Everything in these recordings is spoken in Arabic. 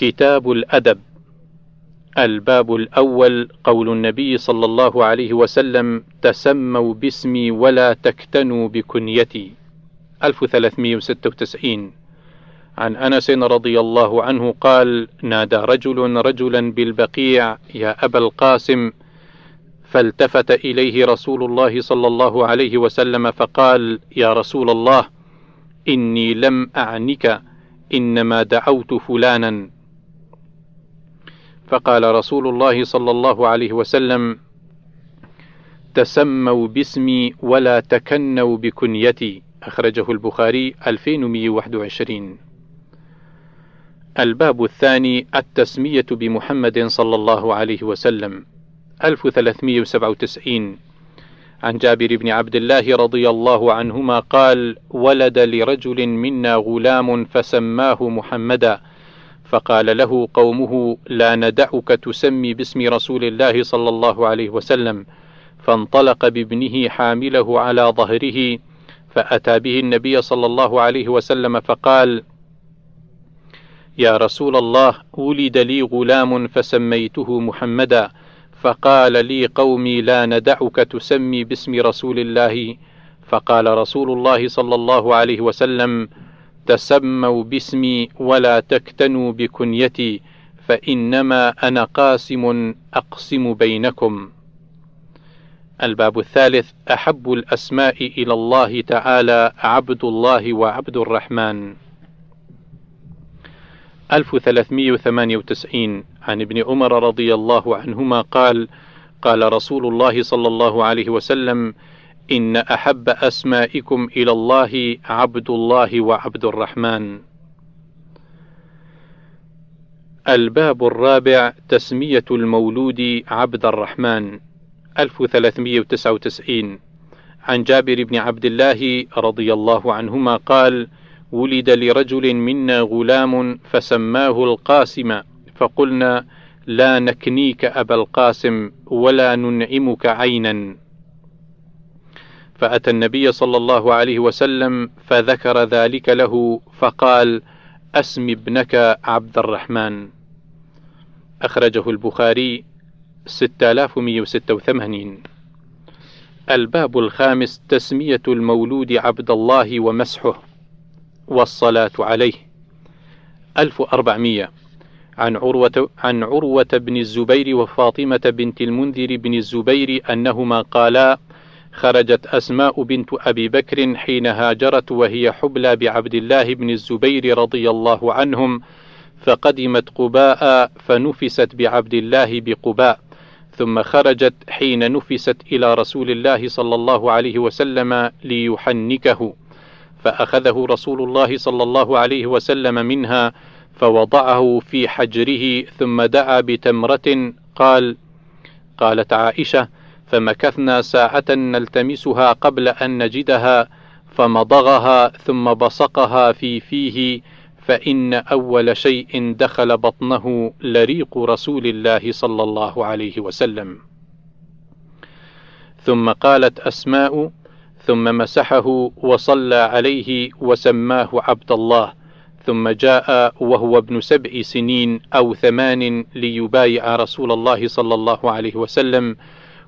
كتاب الأدب. الباب الأول قول النبي صلى الله عليه وسلم تسموا باسمي ولا تكتنوا بكنيتي. 1396 عن أنس رضي الله عنه قال نادى رجل رجلا بالبقيع يا أبا القاسم. فالتفت إليه رسول الله صلى الله عليه وسلم فقال يا رسول الله إني لم أعنك إنما دعوت فلانا. فقال رسول الله صلى الله عليه وسلم تسموا باسمي ولا تكنوا بكنيتي. أخرجه البخاري 2121 الباب الثاني التسمية بمحمد صلى الله عليه وسلم 1397 عن جابر بن عبد الله رضي الله عنهما قال ولد لرجل منا غلام فسماه محمدا. فقال له قومه لا ندعك تسمي باسم رسول الله صلى الله عليه وسلم. فانطلق بابنه حامله على ظهره فأتى به النبي صلى الله عليه وسلم فقال يا رسول الله ولد لي غلام فسميته محمدا فقال لي قومي لا ندعك تسمي باسم رسول الله. فقال رسول الله صلى الله عليه وسلم تسموا باسمي ولا تكتنوا بكنيتي فإنما أنا قاسم أقسم بينكم. الباب الثالث أحب الأسماء إلى الله تعالى عبد الله وعبد الرحمن. 1398 عن ابن عمر رضي الله عنهما قال قال رسول الله صلى الله عليه وسلم إن أحب أسمائكم إلى الله عبد الله وعبد الرحمن. الباب الرابع تسمية المولود عبد الرحمن 1399 عن جابر بن عبد الله رضي الله عنهما قال: ولد لرجل منا غلام فسماه القاسم فقلنا لا نكنيك أبا القاسم ولا ننعمك عينا فأتى النبي صلى الله عليه وسلم فذكر ذلك له فقال أسم ابنك عبد الرحمن. أخرجه البخاري 6186 الباب الخامس تسمية المولود عبد الله ومسحه والصلاة عليه. 1400 عن عروة عن عروة بن الزبير وفاطمة بنت المنذر بن الزبير أنهما قالا خرجت أسماء بنت أبي بكر حين هاجرت وهي حبلى بعبد الله بن الزبير رضي الله عنهم فقدمت قباء فنفست بعبد الله بقباء ثم خرجت حين نفست إلى رسول الله صلى الله عليه وسلم ليحنكه فأخذه رسول الله صلى الله عليه وسلم منها فوضعه في حجره ثم دعا بتمرة قال قالت عائشة فمكثنا ساعة نلتمسها قبل أن نجدها فمضغها ثم بصقها في فيه فإن أول شيء دخل بطنه لريق رسول الله صلى الله عليه وسلم. ثم قالت أسماء: ثم مسحه وصلى عليه وسماه عبد الله ثم جاء وهو ابن سبع سنين أو ثمان ليبايع رسول الله صلى الله عليه وسلم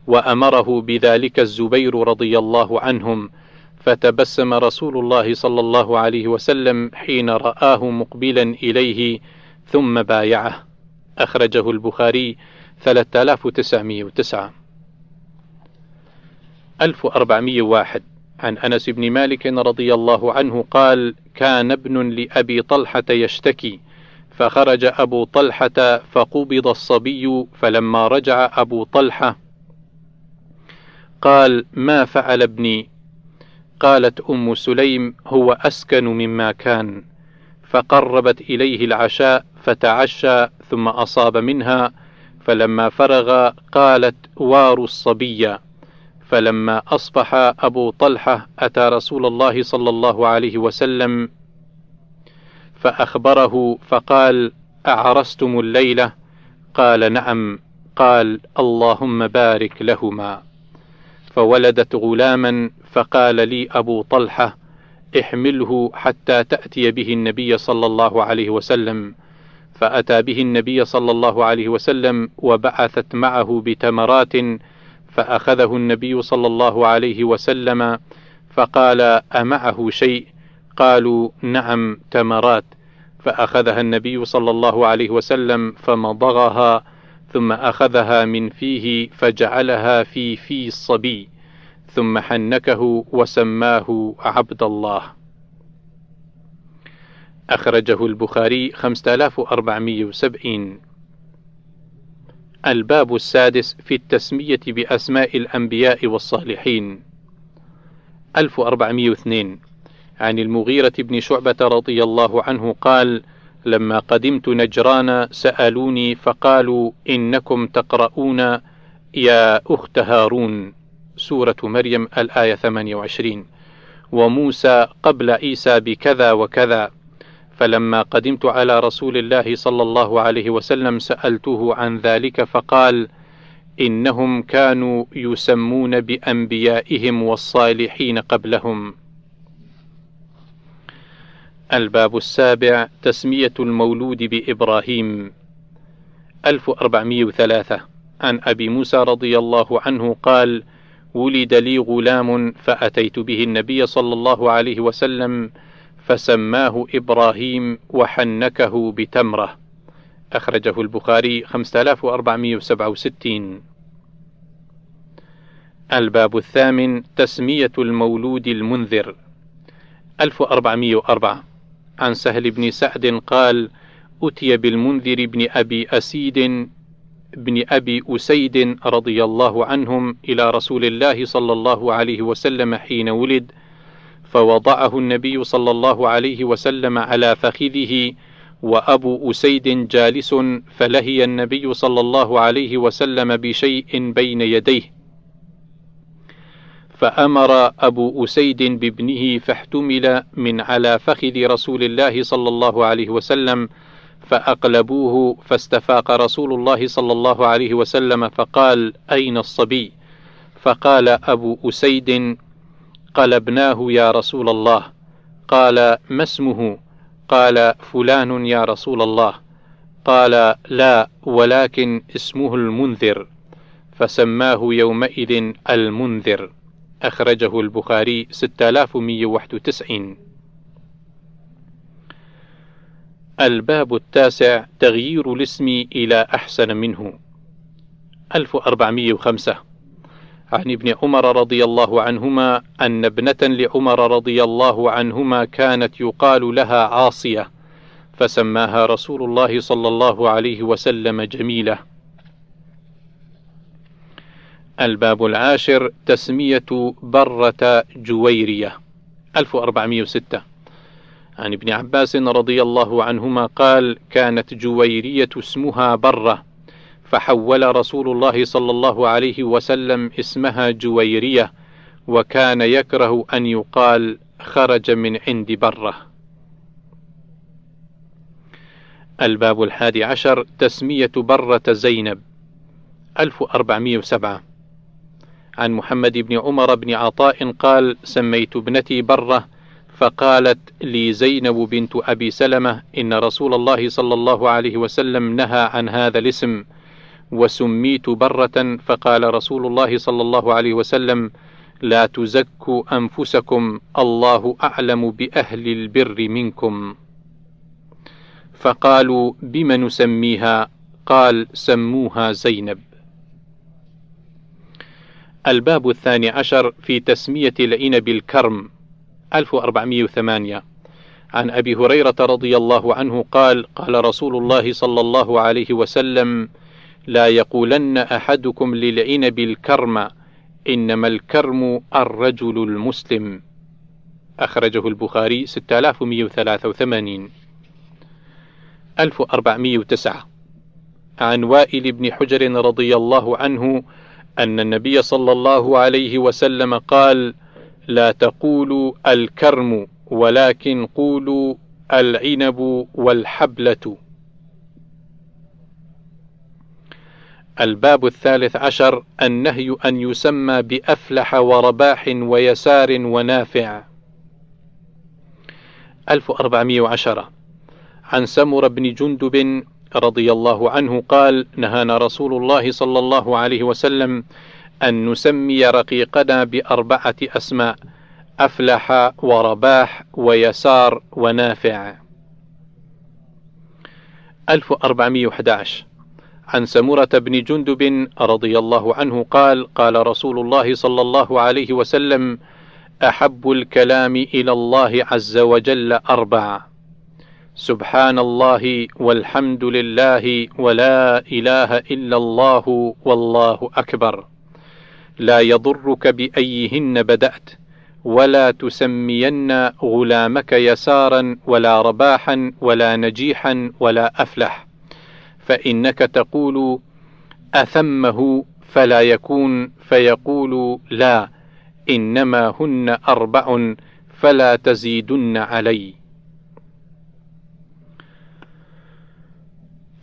وأمره بذلك الزبير رضي الله عنهم فتبسم رسول الله صلى الله عليه وسلم حين رآه مقبلا إليه ثم بايعه. أخرجه البخاري 3909 1401 عن أنس بن مالك رضي الله عنه قال: كان ابن لأبي طلحة يشتكي، فخرج أبو طلحة فقبض الصبي، فلما رجع أبو طلحة قال: ما فعل ابني؟ قالت أم سليم: هو أسكن مما كان، فقربت إليه العشاء فتعشى ثم أصاب منها، فلما فرغ قالت: واروا الصبي. فلما أصبح أبو طلحة أتى رسول الله صلى الله عليه وسلم فأخبره فقال: أعرستم الليلة؟ قال: نعم. قال: اللهم بارك لهما. فولدت غلاما فقال لي أبو طلحة: احمله حتى تأتي به النبي صلى الله عليه وسلم. فأتى به النبي صلى الله عليه وسلم وبعثت معه بتمرات فأخذه النبي صلى الله عليه وسلم فقال أمعه شيء قالوا نعم تمرات فأخذها النبي صلى الله عليه وسلم فمضغها ثم أخذها من فيه فجعلها في في الصبي ثم حنكه وسماه عبد الله أخرجه البخاري 5470 الباب السادس في التسمية بأسماء الأنبياء والصالحين. 1402 عن المغيرة بن شعبة رضي الله عنه قال: لما قدمت نجران سألوني فقالوا إنكم تقرؤون يا أخت هارون سورة مريم الآية 28 وموسى قبل عيسى بكذا وكذا فلما قدمت على رسول الله صلى الله عليه وسلم سألته عن ذلك فقال: إنهم كانوا يسمون بأنبيائهم والصالحين قبلهم. الباب السابع تسمية المولود بإبراهيم. 1403 عن أبي موسى رضي الله عنه قال: ولد لي غلام فأتيت به النبي صلى الله عليه وسلم فسماه إبراهيم وحنكه بتمرة. أخرجه البخاري 5467 الباب الثامن تسمية المولود المنذر. 1404 عن سهل بن سعد قال أتي بالمنذر بن أبي أسيد بن أبي أسيد رضي الله عنهم إلى رسول الله صلى الله عليه وسلم حين ولد فوضعه النبي صلى الله عليه وسلم على فخذه وأبو أسيد جالس فلهي النبي صلى الله عليه وسلم بشيء بين يديه. فأمر أبو أسيد بابنه فاحتمل من على فخذ رسول الله صلى الله عليه وسلم فأقلبوه فاستفاق رسول الله صلى الله عليه وسلم فقال أين الصبي؟ فقال أبو أسيد قلبناه يا رسول الله. قال ما اسمه؟ قال فلان يا رسول الله. قال لا ولكن اسمه المنذر. فسماه يومئذ المنذر. أخرجه البخاري 6191 الباب التاسع تغيير الاسم إلى أحسن منه. 1405 عن ابن عمر رضي الله عنهما أن ابنة لعمر رضي الله عنهما كانت يقال لها عاصية فسماها رسول الله صلى الله عليه وسلم جميلة. الباب العاشر تسمية برة جويرية 1406 عن ابن عباس رضي الله عنهما قال كانت جويرية اسمها برة فحول رسول الله صلى الله عليه وسلم اسمها جويرية وكان يكره أن يقال خرج من عند برة. الباب الحادي عشر تسمية برة زينب 1407 عن محمد بن عمر بن عطاء قال سميت ابنتي برة فقالت لي زينب بنت أبي سلمة إن رسول الله صلى الله عليه وسلم نهى عن هذا الاسم وسميت برة فقال رسول الله صلى الله عليه وسلم لا تزكوا أنفسكم الله أعلم بأهل البر منكم. فقالوا بم نسميها؟ قال سموها زينب. الباب الثاني عشر في تسمية العنب الكرم 1408 عن أبي هريرة رضي الله عنه قال قال رسول الله صلى الله عليه وسلم لا يقولن أحدكم للعنب الكرم إنما الكرم الرجل المسلم. أخرجه البخاري 6183 1409 عن وائل بن حجر رضي الله عنه أن النبي صلى الله عليه وسلم قال: لا تقولوا الكرم ولكن قولوا العنب والحبلة. الباب الثالث عشر النهي أن يسمى بأفلح ورباح ويسار ونافع. 1410 عن سمر بن جندب رضي الله عنه قال نهانا رسول الله صلى الله عليه وسلم أن نسمي رقيقنا بأربعة أسماء أفلح ورباح ويسار ونافع. 1411 عن سمرة بن جندب رضي الله عنه قال قال رسول الله صلى الله عليه وسلم أحب الكلام إلى الله عز وجل أربع سبحان الله والحمد لله ولا إله إلا الله والله أكبر. لا يضرك بأيهن بدأت ولا تسمين غلامك يسارا ولا رباحا ولا نجيحا ولا أفلح فإنك تقول أثمه فلا يكون فيقول لا إنما هن أربع فلا تزيدن علي.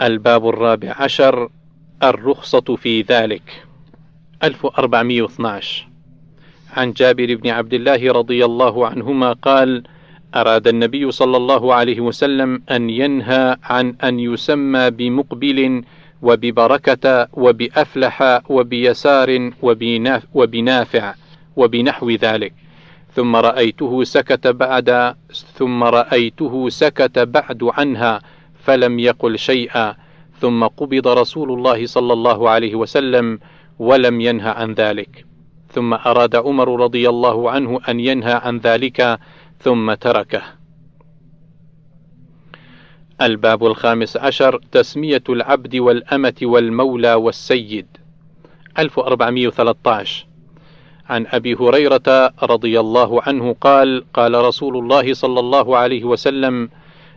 الباب الرابع عشر الرخصة في ذلك. 1412 عن جابر بن عبد الله رضي الله عنهما قال أراد النبي صلى الله عليه وسلم أن ينهى عن أن يسمى بمقبل وببركة وبأفلح وبيسار وبنافع وبنحو ذلك. ثم رأيته سكت بعد ثم رأيته سكت بعد عنها. فلم يقل شيئا. ثم قبض رسول الله صلى الله عليه وسلم ولم ينه عن ذلك. ثم أراد عمر رضي الله عنه أن ينهى عن ذلك ثم تركه. الباب الخامس عشر تسمية العبد والأمة والمولى والسيد. 1413 عن أبي هريرة رضي الله عنه قال قال رسول الله صلى الله عليه وسلم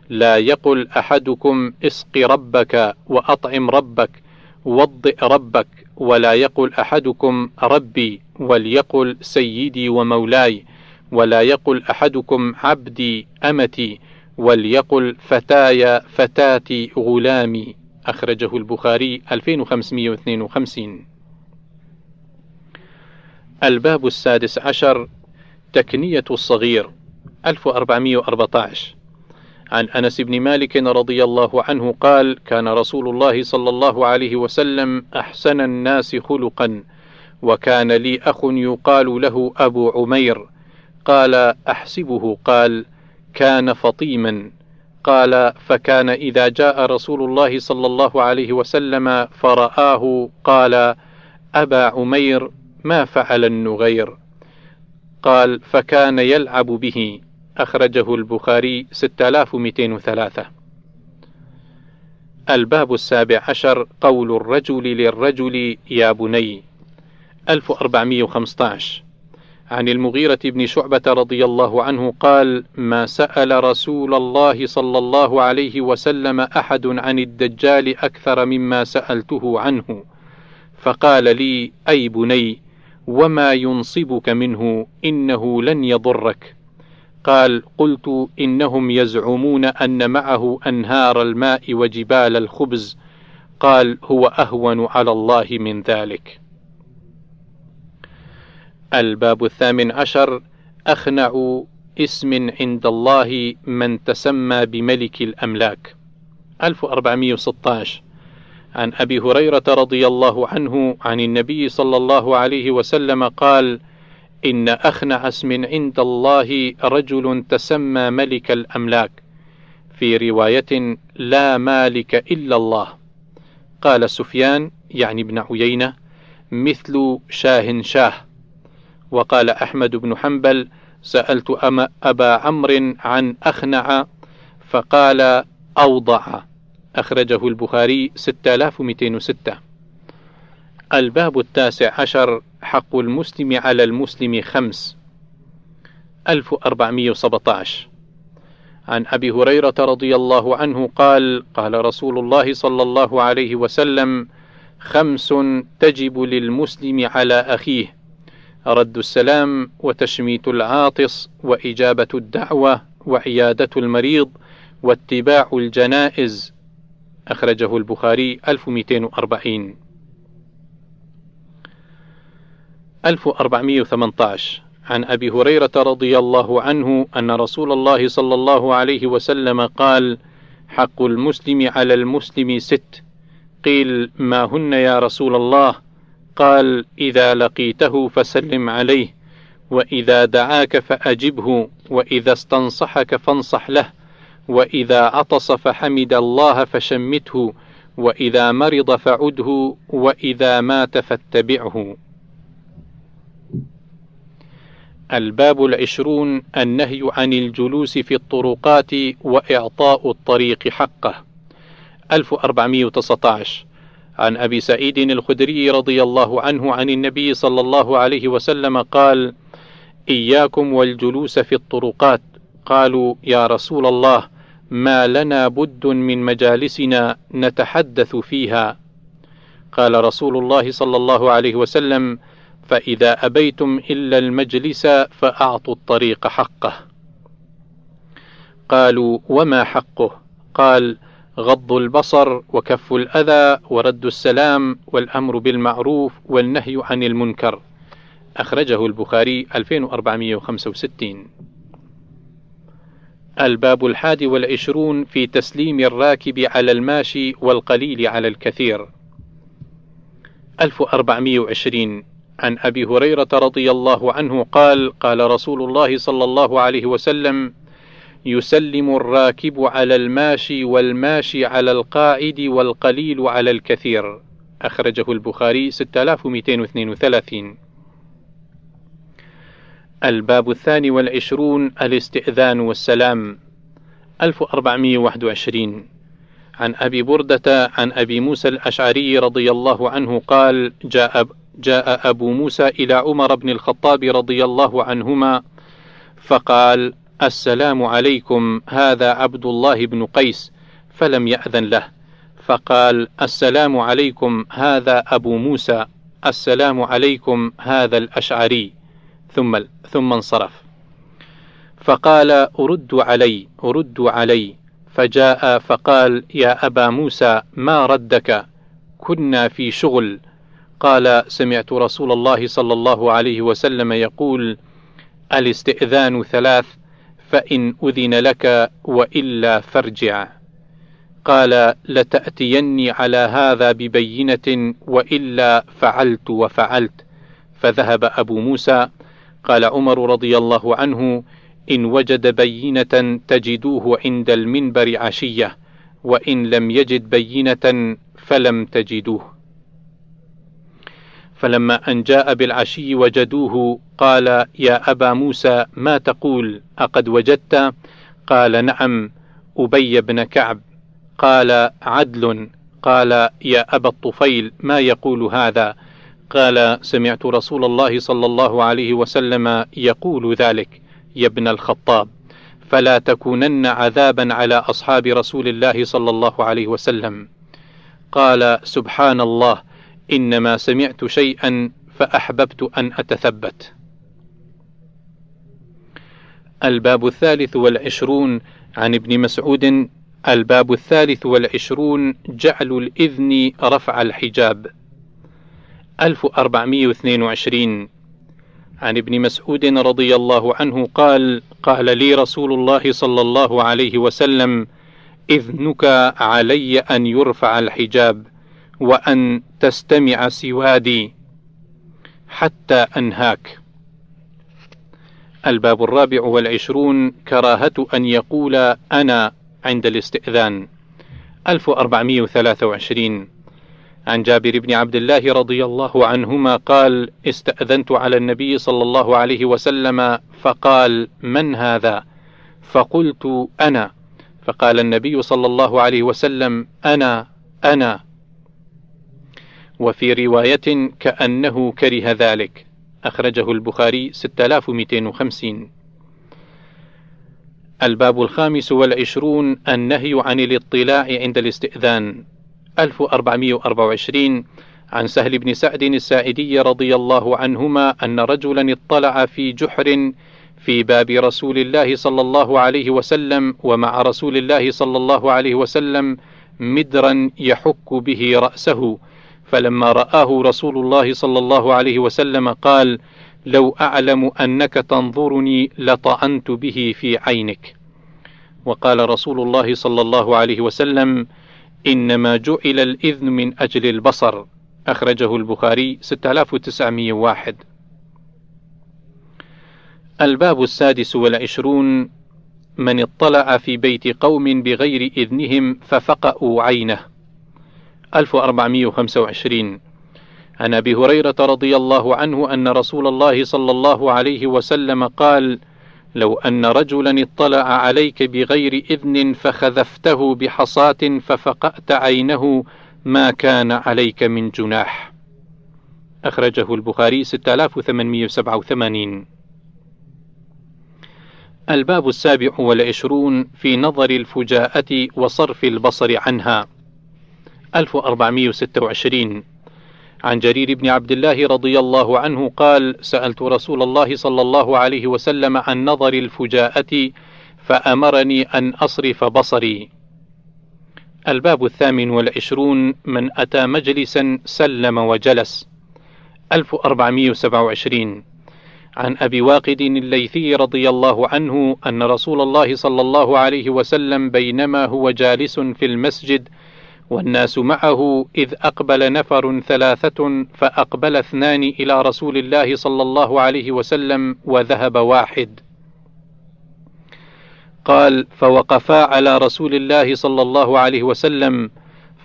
لا يقل أحدكم اسق ربك وأطعم ربك وضئ ربك ولا يقل أحدكم ربي وليقل سيدي ومولاي ولا يقل أحدكم عبدي أمتي وليقل فتاي فتاتي غلامي. أخرجه البخاري 2552 الباب السادس عشر تكنية الصغير 1414 عن أنس بن مالك رضي الله عنه قال كان رسول الله صلى الله عليه وسلم أحسن الناس خلقا وكان لي أخ يقال له أبو عمير. قال أحسبه قال كان فطيما قال فكان إذا جاء رسول الله صلى الله عليه وسلم فرآه قال أبا عمير ما فعل النغير قال فكان يلعب به أخرجه البخاري 6203 الباب السابع عشر قول الرجل للرجل يا بني. 1415 عن المغيرة بن شعبة رضي الله عنه قال: ما سأل رسول الله صلى الله عليه وسلم أحد عن الدجال أكثر مما سألته عنه، فقال لي: أي بني، وما ينصبك منه إنه لن يضرك، قال قلت إنهم يزعمون أن معه أنهار الماء وجبال الخبز. قال هو أهون على الله من ذلك. الباب الثامن عشر أخنع اسم عند الله من تسمى بملك الأملاك. 1416 عن أبي هريرة رضي الله عنه عن النبي صلى الله عليه وسلم قال إن أخنع اسم عند الله رجل تسمى ملك الأملاك. في رواية لا مالك إلا الله. قال سفيان يعني ابن عيينة مثل شاه شاه. وقال أحمد بن حنبل سألت أما أبا عمرو عن أخنع فقال أوضع. أخرجه البخاري 6206 الباب التاسع عشر حق المسلم على المسلم خمس. 1417 عن أبي هريرة رضي الله عنه قال قال رسول الله صلى الله عليه وسلم خمس تجب للمسلم على أخيه. رد السلام وتشميت العاطس وإجابة الدعوة وعيادة المريض واتباع الجنائز. أخرجه البخاري 1240 1418 عن أبي هريرة رضي الله عنه أن رسول الله صلى الله عليه وسلم قال: حق المسلم على المسلم ست. قيل ما هن يا رسول الله؟ قال إذا لقيته فسلم عليه وإذا دعاك فأجبه وإذا استنصحك فانصح له وإذا عطس فحمد الله فشمته وإذا مرض فعده وإذا مات فاتبعه. الباب العشرون النهي عن الجلوس في الطرقات وإعطاء الطريق حقه. 1419 عن أبي سعيد الخدري رضي الله عنه عن النبي صلى الله عليه وسلم قال إياكم والجلوس في الطرقات. قالوا يا رسول الله ما لنا بد من مجالسنا نتحدث فيها. قال رسول الله صلى الله عليه وسلم فإذا أبيتم إلا المجلس فأعطوا الطريق حقه. قالوا: وما حقه؟ قال: غض البصر وكف الأذى ورد السلام والأمر بالمعروف والنهي عن المنكر. أخرجه البخاري 2465. الباب الحادي والعشرون في تسليم الراكب على الماشي والقليل على الكثير. 1420 عن أبي هريرة رضي الله عنه قال قال رسول الله صلى الله عليه وسلم يسلم الراكب على الماشي والماشي على القاعد والقليل على الكثير أخرجه البخاري 6232 الباب الثاني والعشرون الاستئذان والسلام. 1421 عن أبي بردة عن أبي موسى الأشعري رضي الله عنه قال جاء جاء أبو موسى إلى عمر بن الخطاب رضي الله عنهما فقال: السلام عليكم هذا عبد الله بن قيس فلم يأذن له. فقال: السلام عليكم هذا أبو موسى السلام عليكم هذا الأشعري. ثم ثم انصرف. فقال أرد علي أرد علي. فجاء فقال يا أبا موسى ما ردك؟ كنا في شغل. قال سمعت رسول الله صلى الله عليه وسلم يقول الاستئذان ثلاث فإن أذن لك وإلا فارجع. قال لتأتيني على هذا ببينة وإلا فعلت وفعلت. فذهب أبو موسى. قال عمر رضي الله عنه إن وجد بينة تجدوه عند المنبر عشية وإن لم يجد بينة فلم تجدوه. فلما أن جاء بالعشي وجدوه قال يا أبا موسى ما تقول؟ أقد وجدت؟ قال نعم أبي بن كعب. قال عدل. قال يا أبا الطفيل ما يقول هذا؟ قال سمعت رسول الله صلى الله عليه وسلم يقول ذلك يا ابن الخطاب. فلا تكونن عذابا على أصحاب رسول الله صلى الله عليه وسلم. قال سبحان الله. إنما سمعت شيئا فأحببت أن أتثبت. الباب الثالث والعشرون عن ابن مسعود. الباب الثالث والعشرون جعل الإذن رفع الحجاب. 1422 عن ابن مسعود رضي الله عنه قال قال لي رسول الله صلى الله عليه وسلم إذنك علي أن يرفع الحجاب. وأن تستمع سوادي حتى أنهاك. الباب الرابع والعشرون كراهة أن يقول أنا عند الاستئذان. 1423 عن جابر بن عبد الله رضي الله عنهما قال استأذنت على النبي صلى الله عليه وسلم فقال من هذا؟ فقلت أنا. فقال النبي صلى الله عليه وسلم أنا أنا. وفي رواية كأنه كره ذلك. أخرجه البخاري 6250 الباب الخامس والعشرون النهي عن الاطلاع عند الاستئذان. 1424 عن سهل بن سعد الساعدي رضي الله عنهما أن رجلا اطلع في جحر في باب رسول الله صلى الله عليه وسلم ومع رسول الله صلى الله عليه وسلم مدرا يحك به رأسه. فلما رآه رسول الله صلى الله عليه وسلم قال: لو أعلم أنك تنظرني لطعنت به في عينك. وقال رسول الله صلى الله عليه وسلم إنما جعل الإذن من أجل البصر. أخرجه البخاري 6901 الباب السادس والعشرون من اطلع في بيت قوم بغير إذنهم ففقأوا عينه. 1425 عن أبي هريرة رضي الله عنه أن رسول الله صلى الله عليه وسلم قال لو أن رجلا اطلع عليك بغير إذن فخذفته بحصاة ففقأت عينه ما كان عليك من جناح أخرجه البخاري 6887 الباب السابع والعشرون في نظر الفجاءة وصرف البصر عنها. 1426 عن جرير بن عبد الله رضي الله عنه قال سألت رسول الله صلى الله عليه وسلم عن نظر الفجاءة فأمرني أن أصرف بصري. الباب الثامن والعشرون من أتى مجلسا سلم وجلس. 1427 عن أبي واقد الليثي رضي الله عنه أن رسول الله صلى الله عليه وسلم بينما هو جالس في المسجد والناس معه إذ أقبل نفر ثلاثة فأقبل اثنان إلى رسول الله صلى الله عليه وسلم وذهب واحد. قال: فوقفا على رسول الله صلى الله عليه وسلم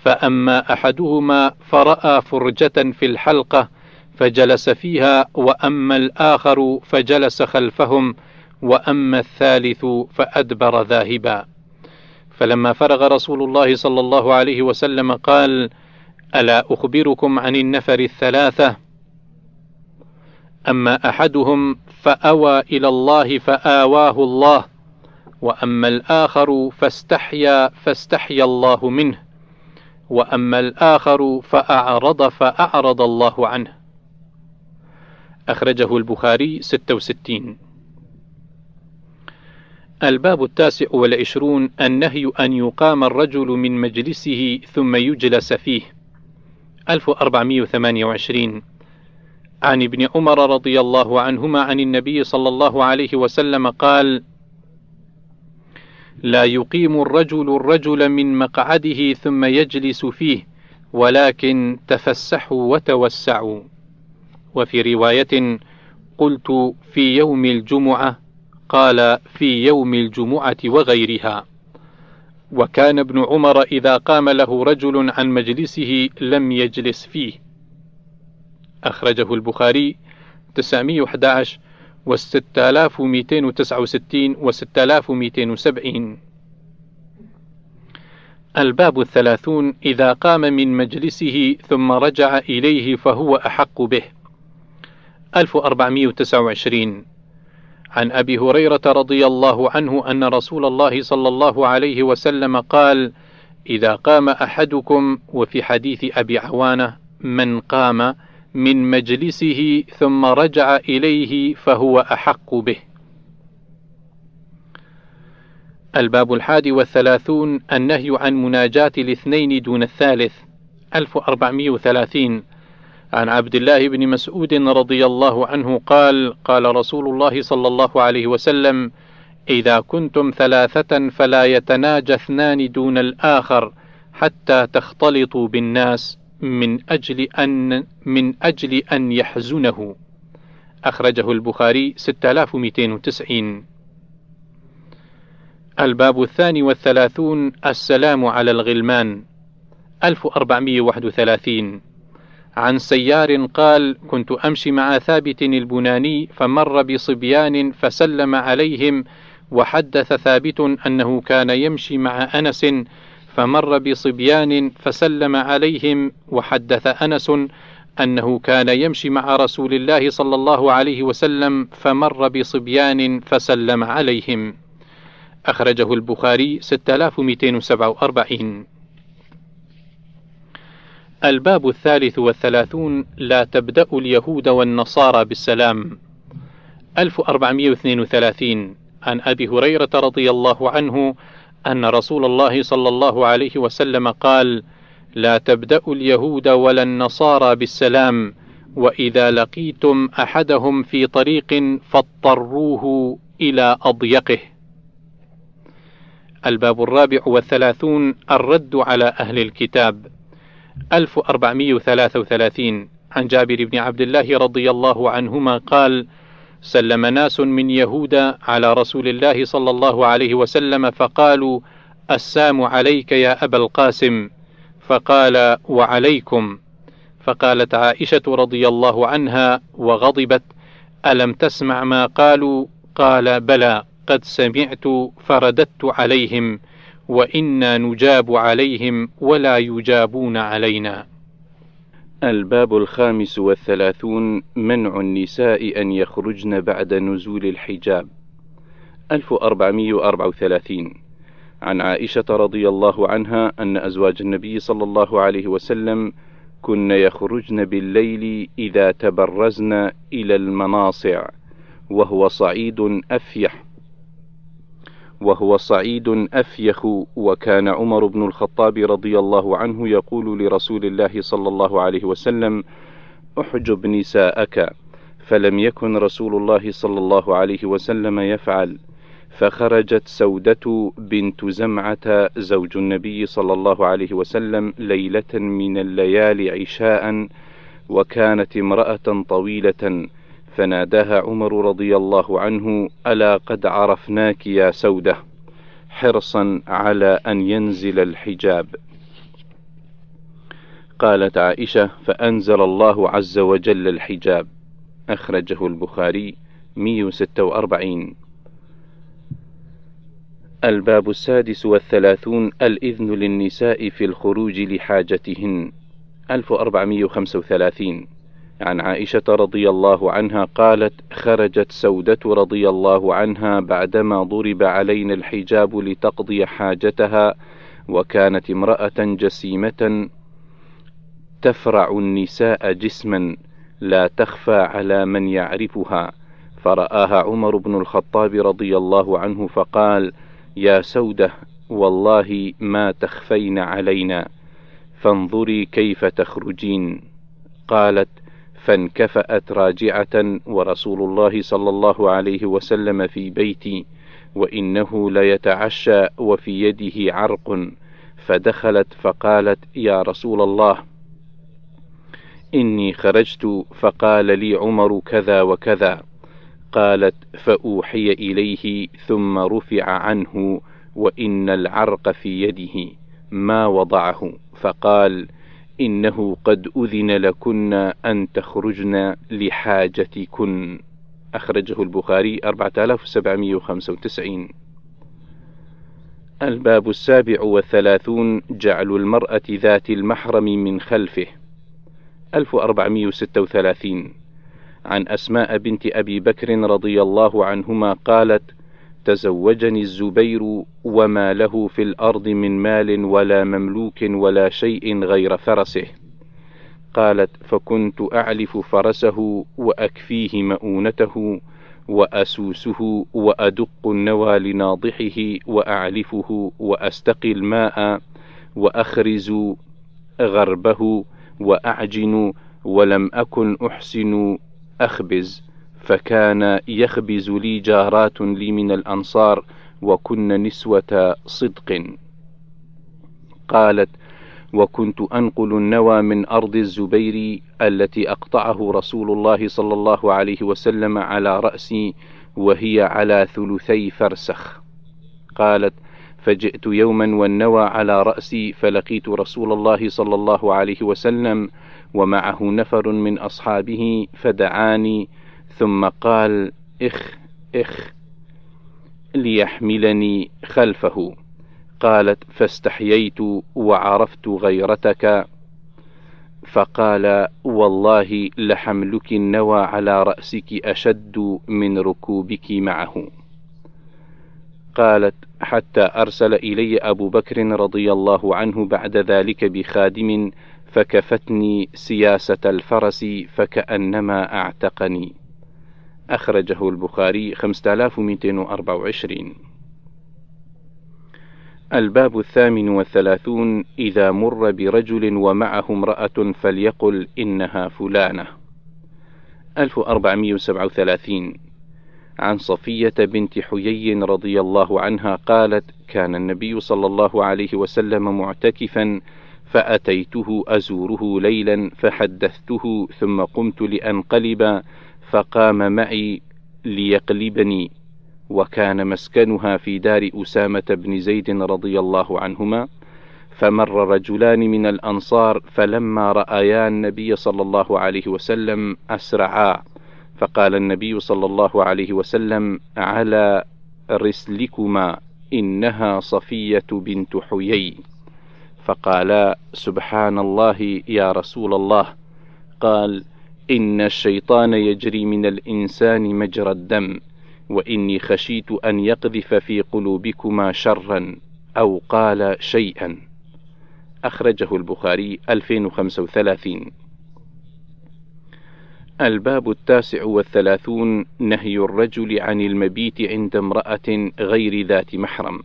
فأما أحدهما فرأى فرجة في الحلقة فجلس فيها وأما الآخر فجلس خلفهم وأما الثالث فأدبر ذاهبا. فلما فرغ رسول الله صلى الله عليه وسلم قال ألا أخبركم عن النفر الثلاثة؟ أما أحدهم فأوى إلى الله فآواه الله وأما الآخر فاستحيا فاستحيا الله منه وأما الآخر فأعرض فأعرض الله عنه. أخرجه البخاري 66 الباب التاسع والعشرون النهي أن يقام الرجل من مجلسه ثم يجلس فيه. 1428 عن ابن عمر رضي الله عنهما عن النبي صلى الله عليه وسلم قال لا يقيم الرجل الرجل من مقعده ثم يجلس فيه ولكن تفسحوا وتوسعوا. وفي رواية قلت في يوم الجمعة قال في يوم الجمعة وغيرها. وكان ابن عمر إذا قام له رجل عن مجلسه لم يجلس فيه. أخرجه البخاري 911 و 6269 و 6270 الباب الثلاثون إذا قام من مجلسه ثم رجع إليه فهو أحق به. 1429 عن أبي هريرة رضي الله عنه أن رسول الله صلى الله عليه وسلم قال إذا قام أحدكم وفي حديث أبي عوانة من قام من مجلسه ثم رجع إليه فهو أحق به. الباب الحادي والثلاثون النهي عن مناجاة الاثنين دون الثالث 1430 عن عبد الله بن مسعود رضي الله عنه قال قال رسول الله صلى الله عليه وسلم إذا كنتم ثلاثة فلا يتناجى اثنان دون الآخر حتى تختلطوا بالناس من أجل أن من أجل أن يحزنه. أخرجه البخاري 6290 الباب الثاني والثلاثون السلام على الغلمان. 1431 عن سيار قال كنت أمشي مع ثابت البناني فمر بصبيان فسلم عليهم وحدث ثابت أنه كان يمشي مع أنس فمر بصبيان فسلم عليهم وحدث أنس أنه كان يمشي مع رسول الله صلى الله عليه وسلم فمر بصبيان فسلم عليهم. أخرجه البخاري 6247 الباب الثالث والثلاثون لا تبدأ اليهود والنصارى بالسلام 1432 عن أبي هريرة رضي الله عنه أن رسول الله صلى الله عليه وسلم قال: لا تبدأ اليهود ولا النصارى بالسلام، وإذا لقيتم أحدهم في طريق فاضطروه إلى أضيقه. الباب الرابع والثلاثون الرد على أهل الكتاب 1433 عن جابر بن عبد الله رضي الله عنهما قال: سلم ناس من يهود على رسول الله صلى الله عليه وسلم فقالوا: السام عليك يا أبا القاسم، فقال: وعليكم، فقالت عائشة رضي الله عنها وغضبت: ألم تسمع ما قالوا؟ قال: بلى، قد سمعت فرددت عليهم، وإنا نجاب عليهم ولا يجابون علينا. الباب الخامس والثلاثون منع النساء أن يخرجن بعد نزول الحجاب. 1434 عن عائشة رضي الله عنها أن أزواج النبي صلى الله عليه وسلم كن يخرجن بالليل إذا تبرزن إلى المناصع وهو صعيد أفيح. وهو صعيد أفيخ. وكان عمر بن الخطاب رضي الله عنه يقول لرسول الله صلى الله عليه وسلم أحجب نساءك. فلم يكن رسول الله صلى الله عليه وسلم يفعل. فخرجت سودة بنت زمعة زوج النبي صلى الله عليه وسلم ليلة من الليالي عشاء وكانت امرأة طويلة. فناداها عمر رضي الله عنه ألا قد عرفناك يا سودة؟ حرصا على أن ينزل الحجاب. قالت عائشة فأنزل الله عز وجل الحجاب. أخرجه البخاري 146 الباب السادس والثلاثون الإذن للنساء في الخروج لحاجتهن. 1435 عن عائشة رضي الله عنها قالت: خرجت سودة رضي الله عنها بعدما ضرب علينا الحجاب لتقضي حاجتها، وكانت امرأة جسيمة تفرع النساء جسما لا تخفى على من يعرفها، فرآها عمر بن الخطاب رضي الله عنه فقال: يا سودة والله ما تخفين علينا، فانظري كيف تخرجين. قالت: فانكفأت راجعة ورسول الله صلى الله عليه وسلم في بيتي وإنه ليتعشى وفي يده عرق فدخلت فقالت يا رسول الله إني خرجت فقال لي عمر كذا وكذا قالت فأوحي إليه ثم رفع عنه وإن العرق في يده ما وضعه فقال إنه قد أذن لكن أن تخرجن لحاجتكن. أخرجه البخاري 4795 الباب السابع والثلاثون جعل المرأة ذات المحرم من خلفه. 1436 عن أسماء بنت أبي بكر رضي الله عنهما قالت تزوجني الزبير وما له في الأرض من مال ولا مملوك ولا شيء غير فرسه. قالت فكنت أعلف فرسه وأكفيه مؤونته وأسوسه وأدق النوى لناضحه وأعلفه وأستقي الماء وأخرز غربه وأعجن ولم أكن أحسن أخبز فكان يخبز لي جارات لي من الأنصار وكن نسوة صدق. قالت وكنت أنقل النوى من أرض الزبير التي أقطعه رسول الله صلى الله عليه وسلم على رأسي وهي على ثلثي فرسخ. قالت فجئت يوما والنوى على رأسي فلقيت رسول الله صلى الله عليه وسلم ومعه نفر من أصحابه فدعاني ثم قال إخ إخ ليحملني خلفه. قالت فاستحييت وعرفت غيرتك. فقال والله لحملك النوى على رأسك أشد من ركوبك معه. قالت حتى أرسل إلي أبو بكر رضي الله عنه بعد ذلك بخادم فكفتني سياسة الفرس فكأنما أعتقني. أخرجه البخاري 5224 الباب الثامن والثلاثون إذا مر برجل ومعه امرأة فليقل إنها فلانة. 1437 عن صفية بنت حيي رضي الله عنها قالت: كان النبي صلى الله عليه وسلم معتكفا فأتيته أزوره ليلا فحدثته ثم قمت لأنقلب فقام معي ليقلبني وكان مسكنها في دار أسامة بن زيد رضي الله عنهما فمر رجلان من الأنصار فلما رأيا النبي صلى الله عليه وسلم أسرعا فقال النبي صلى الله عليه وسلم على رسلكما إنها صفية بنت حيي. فقالا سبحان الله يا رسول الله. قال إن الشيطان يجري من الإنسان مجرى الدم وإني خشيت أن يقذف في قلوبكما شرا أو قال شيئا. أخرجه البخاري 2035 الباب التاسع والثلاثون نهي الرجل عن المبيت عند امرأة غير ذات محرم.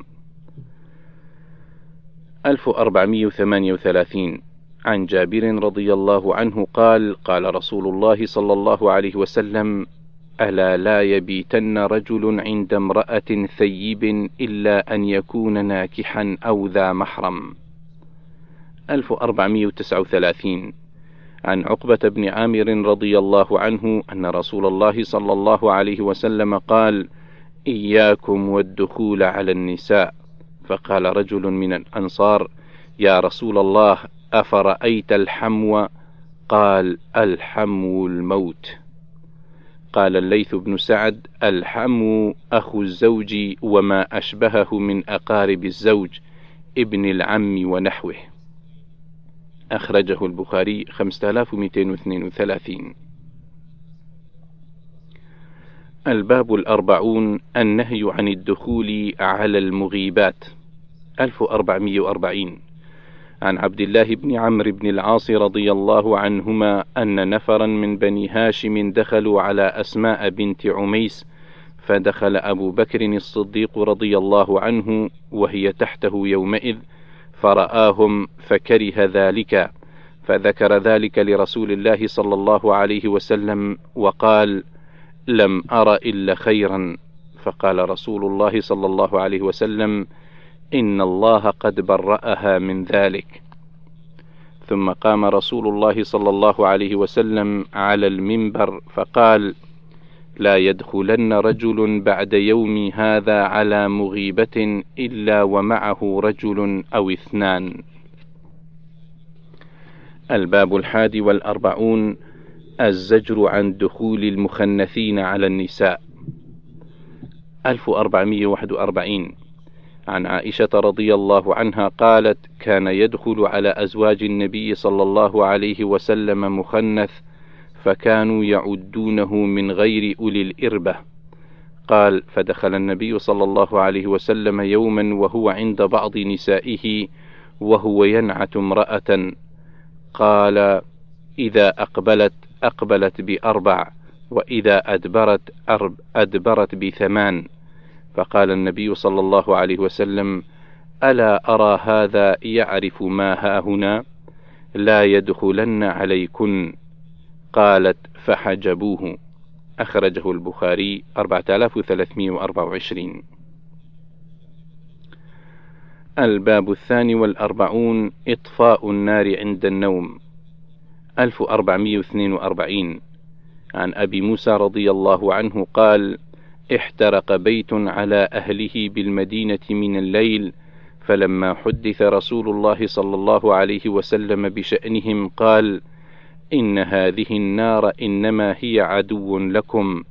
1438 عن جابر رضي الله عنه قال قال رسول الله صلى الله عليه وسلم ألا لا يبيتن رجل عند امرأة ثيب إلا أن يكون ناكحا أو ذا محرم. 1439 عن عقبة بن عامر رضي الله عنه أن رسول الله صلى الله عليه وسلم قال: إياكم والدخول على النساء، فقال رجل من الأنصار: يا رسول الله أفرأيت الحمو؟ قال: الحمو الموت. قال الليث بن سعد: الحمو أخو الزوج وما أشبهه من أقارب الزوج، ابن العم ونحوه. أخرجه البخاري 5232 الباب الأربعون النهي عن الدخول على المغيبات 1440 عن عبد الله بن عمرو بن العاص رضي الله عنهما أن نفرا من بني هاشم دخلوا على أسماء بنت عميس فدخل أبو بكر الصديق رضي الله عنه وهي تحته يومئذ فرآهم فكره ذلك فذكر ذلك لرسول الله صلى الله عليه وسلم وقال لم أر إلا خيرا. فقال رسول الله صلى الله عليه وسلم إن الله قد برأها من ذلك ثم قام رسول الله صلى الله عليه وسلم على المنبر فقال لا يدخلن رجل بعد يومي هذا على مغيبة إلا ومعه رجل أو اثنان. الباب الحادي والأربعون الزجر عن دخول المخنثين على النساء. 1441 عن عائشة رضي الله عنها قالت: كان يدخل على أزواج النبي صلى الله عليه وسلم مخنث فكانوا يعدونه من غير أولي الإربة. قال فدخل النبي صلى الله عليه وسلم يوما وهو عند بعض نسائه وهو ينعت امرأة. قال إذا أقبلت أقبلت بأربع وإذا أدبرت أدبرت بثمان. فقال النبي صلى الله عليه وسلم ألا أرى هذا يعرف ما ها هنا؟ لا يدخلن عليكن. قالت فحجبوه. أخرجه البخاري 4324 الباب الثاني والأربعون إطفاء النار عند النوم. 1442 عن أبي موسى رضي الله عنه قال احترق بيت على أهله بالمدينة من الليل فلما حدث رسول الله صلى الله عليه وسلم بشأنهم قال: إن هذه النار إنما هي عدو لكم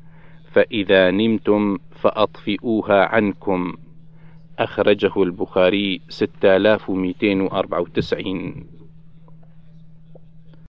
فإذا نمتم فأطفئوها عنكم. أخرجه البخاري 6294